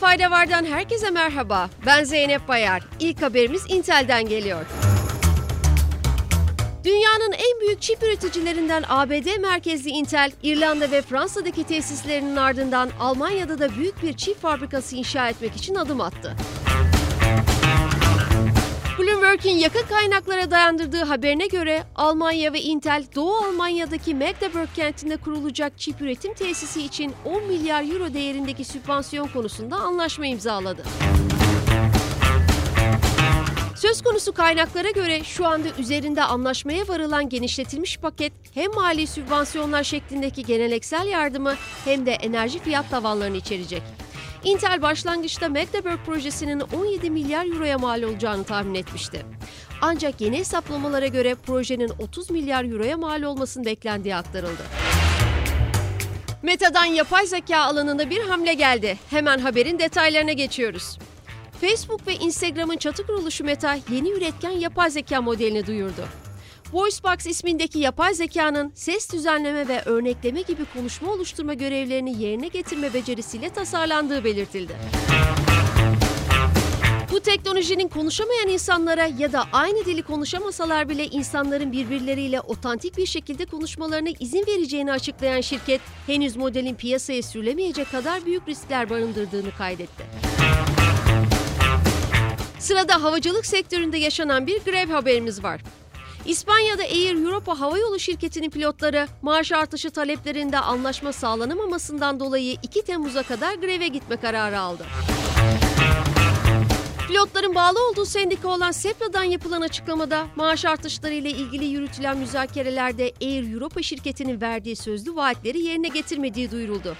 fayda vardan herkese merhaba. Ben Zeynep Bayar. İlk haberimiz Intel'den geliyor. Dünyanın en büyük çip üreticilerinden ABD merkezli Intel, İrlanda ve Fransa'daki tesislerinin ardından Almanya'da da büyük bir çip fabrikası inşa etmek için adım attı. Bloomberg'in yakın kaynaklara dayandırdığı haberine göre Almanya ve Intel Doğu Almanya'daki Magdeburg kentinde kurulacak çip üretim tesisi için 10 milyar euro değerindeki sübvansiyon konusunda anlaşma imzaladı. Söz konusu kaynaklara göre şu anda üzerinde anlaşmaya varılan genişletilmiş paket hem mali sübvansiyonlar şeklindeki geleneksel yardımı hem de enerji fiyat tavanlarını içerecek. Intel başlangıçta Magdeburg projesinin 17 milyar euroya mal olacağını tahmin etmişti. Ancak yeni hesaplamalara göre projenin 30 milyar euroya mal olmasının beklendiği aktarıldı. Meta'dan yapay zeka alanında bir hamle geldi. Hemen haberin detaylarına geçiyoruz. Facebook ve Instagram'ın çatı kuruluşu Meta yeni üretken yapay zeka modelini duyurdu. VoiceBox ismindeki yapay zekanın ses düzenleme ve örnekleme gibi konuşma oluşturma görevlerini yerine getirme becerisiyle tasarlandığı belirtildi. Bu teknolojinin konuşamayan insanlara ya da aynı dili konuşamasalar bile insanların birbirleriyle otantik bir şekilde konuşmalarına izin vereceğini açıklayan şirket, henüz modelin piyasaya sürülemeyecek kadar büyük riskler barındırdığını kaydetti. Sırada havacılık sektöründe yaşanan bir grev haberimiz var. İspanya'da Air Europa Havayolu şirketinin pilotları maaş artışı taleplerinde anlaşma sağlanamamasından dolayı 2 Temmuz'a kadar greve gitme kararı aldı. Pilotların bağlı olduğu sendika olan SEPLA'dan yapılan açıklamada maaş artışları ile ilgili yürütülen müzakerelerde Air Europa şirketinin verdiği sözlü vaatleri yerine getirmediği duyuruldu.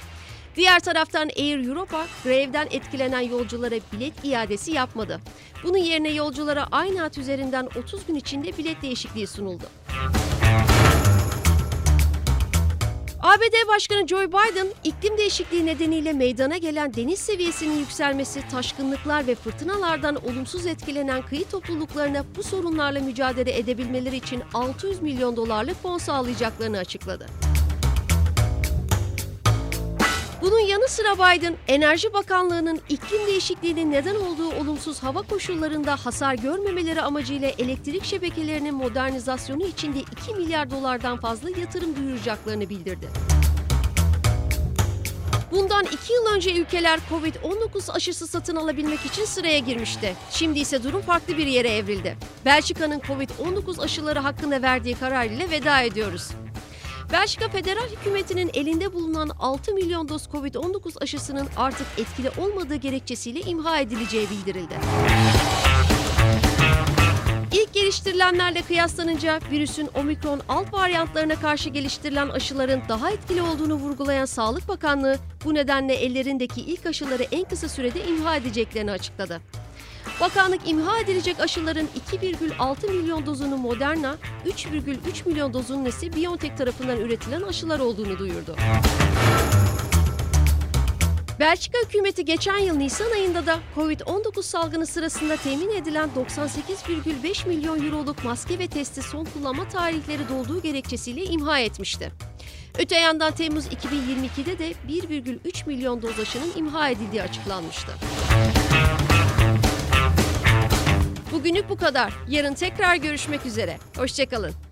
Diğer taraftan Air Europa, grevden etkilenen yolculara bilet iadesi yapmadı. Bunun yerine yolculara aynı hat üzerinden 30 gün içinde bilet değişikliği sunuldu. ABD Başkanı Joe Biden, iklim değişikliği nedeniyle meydana gelen deniz seviyesinin yükselmesi, taşkınlıklar ve fırtınalardan olumsuz etkilenen kıyı topluluklarına bu sorunlarla mücadele edebilmeleri için 600 milyon dolarlık fon sağlayacaklarını açıkladı. Sıra Biden, Enerji Bakanlığı'nın iklim değişikliğinin neden olduğu olumsuz hava koşullarında hasar görmemeleri amacıyla elektrik şebekelerinin modernizasyonu için de 2 milyar dolardan fazla yatırım duyuracaklarını bildirdi. Bundan iki yıl önce ülkeler Covid-19 aşısı satın alabilmek için sıraya girmişti. Şimdi ise durum farklı bir yere evrildi. Belçika'nın Covid-19 aşıları hakkında verdiği karar ile veda ediyoruz. Belçika Federal Hükümeti'nin elinde bulunan 6 milyon doz Covid-19 aşısının artık etkili olmadığı gerekçesiyle imha edileceği bildirildi. İlk geliştirilenlerle kıyaslanınca virüsün omikron alt varyantlarına karşı geliştirilen aşıların daha etkili olduğunu vurgulayan Sağlık Bakanlığı bu nedenle ellerindeki ilk aşıları en kısa sürede imha edeceklerini açıkladı. Bakanlık imha edilecek aşıların 2,6 milyon dozunun Moderna, 3,3 milyon dozunun ise BioNTech tarafından üretilen aşılar olduğunu duyurdu. Belçika hükümeti geçen yıl Nisan ayında da Covid-19 salgını sırasında temin edilen 98,5 milyon euroluk maske ve testi son kullanma tarihleri dolduğu gerekçesiyle imha etmişti. Öte yandan Temmuz 2022'de de 1,3 milyon doz aşının imha edildiği açıklanmıştı. Bugünlük bu kadar. Yarın tekrar görüşmek üzere. Hoşçakalın.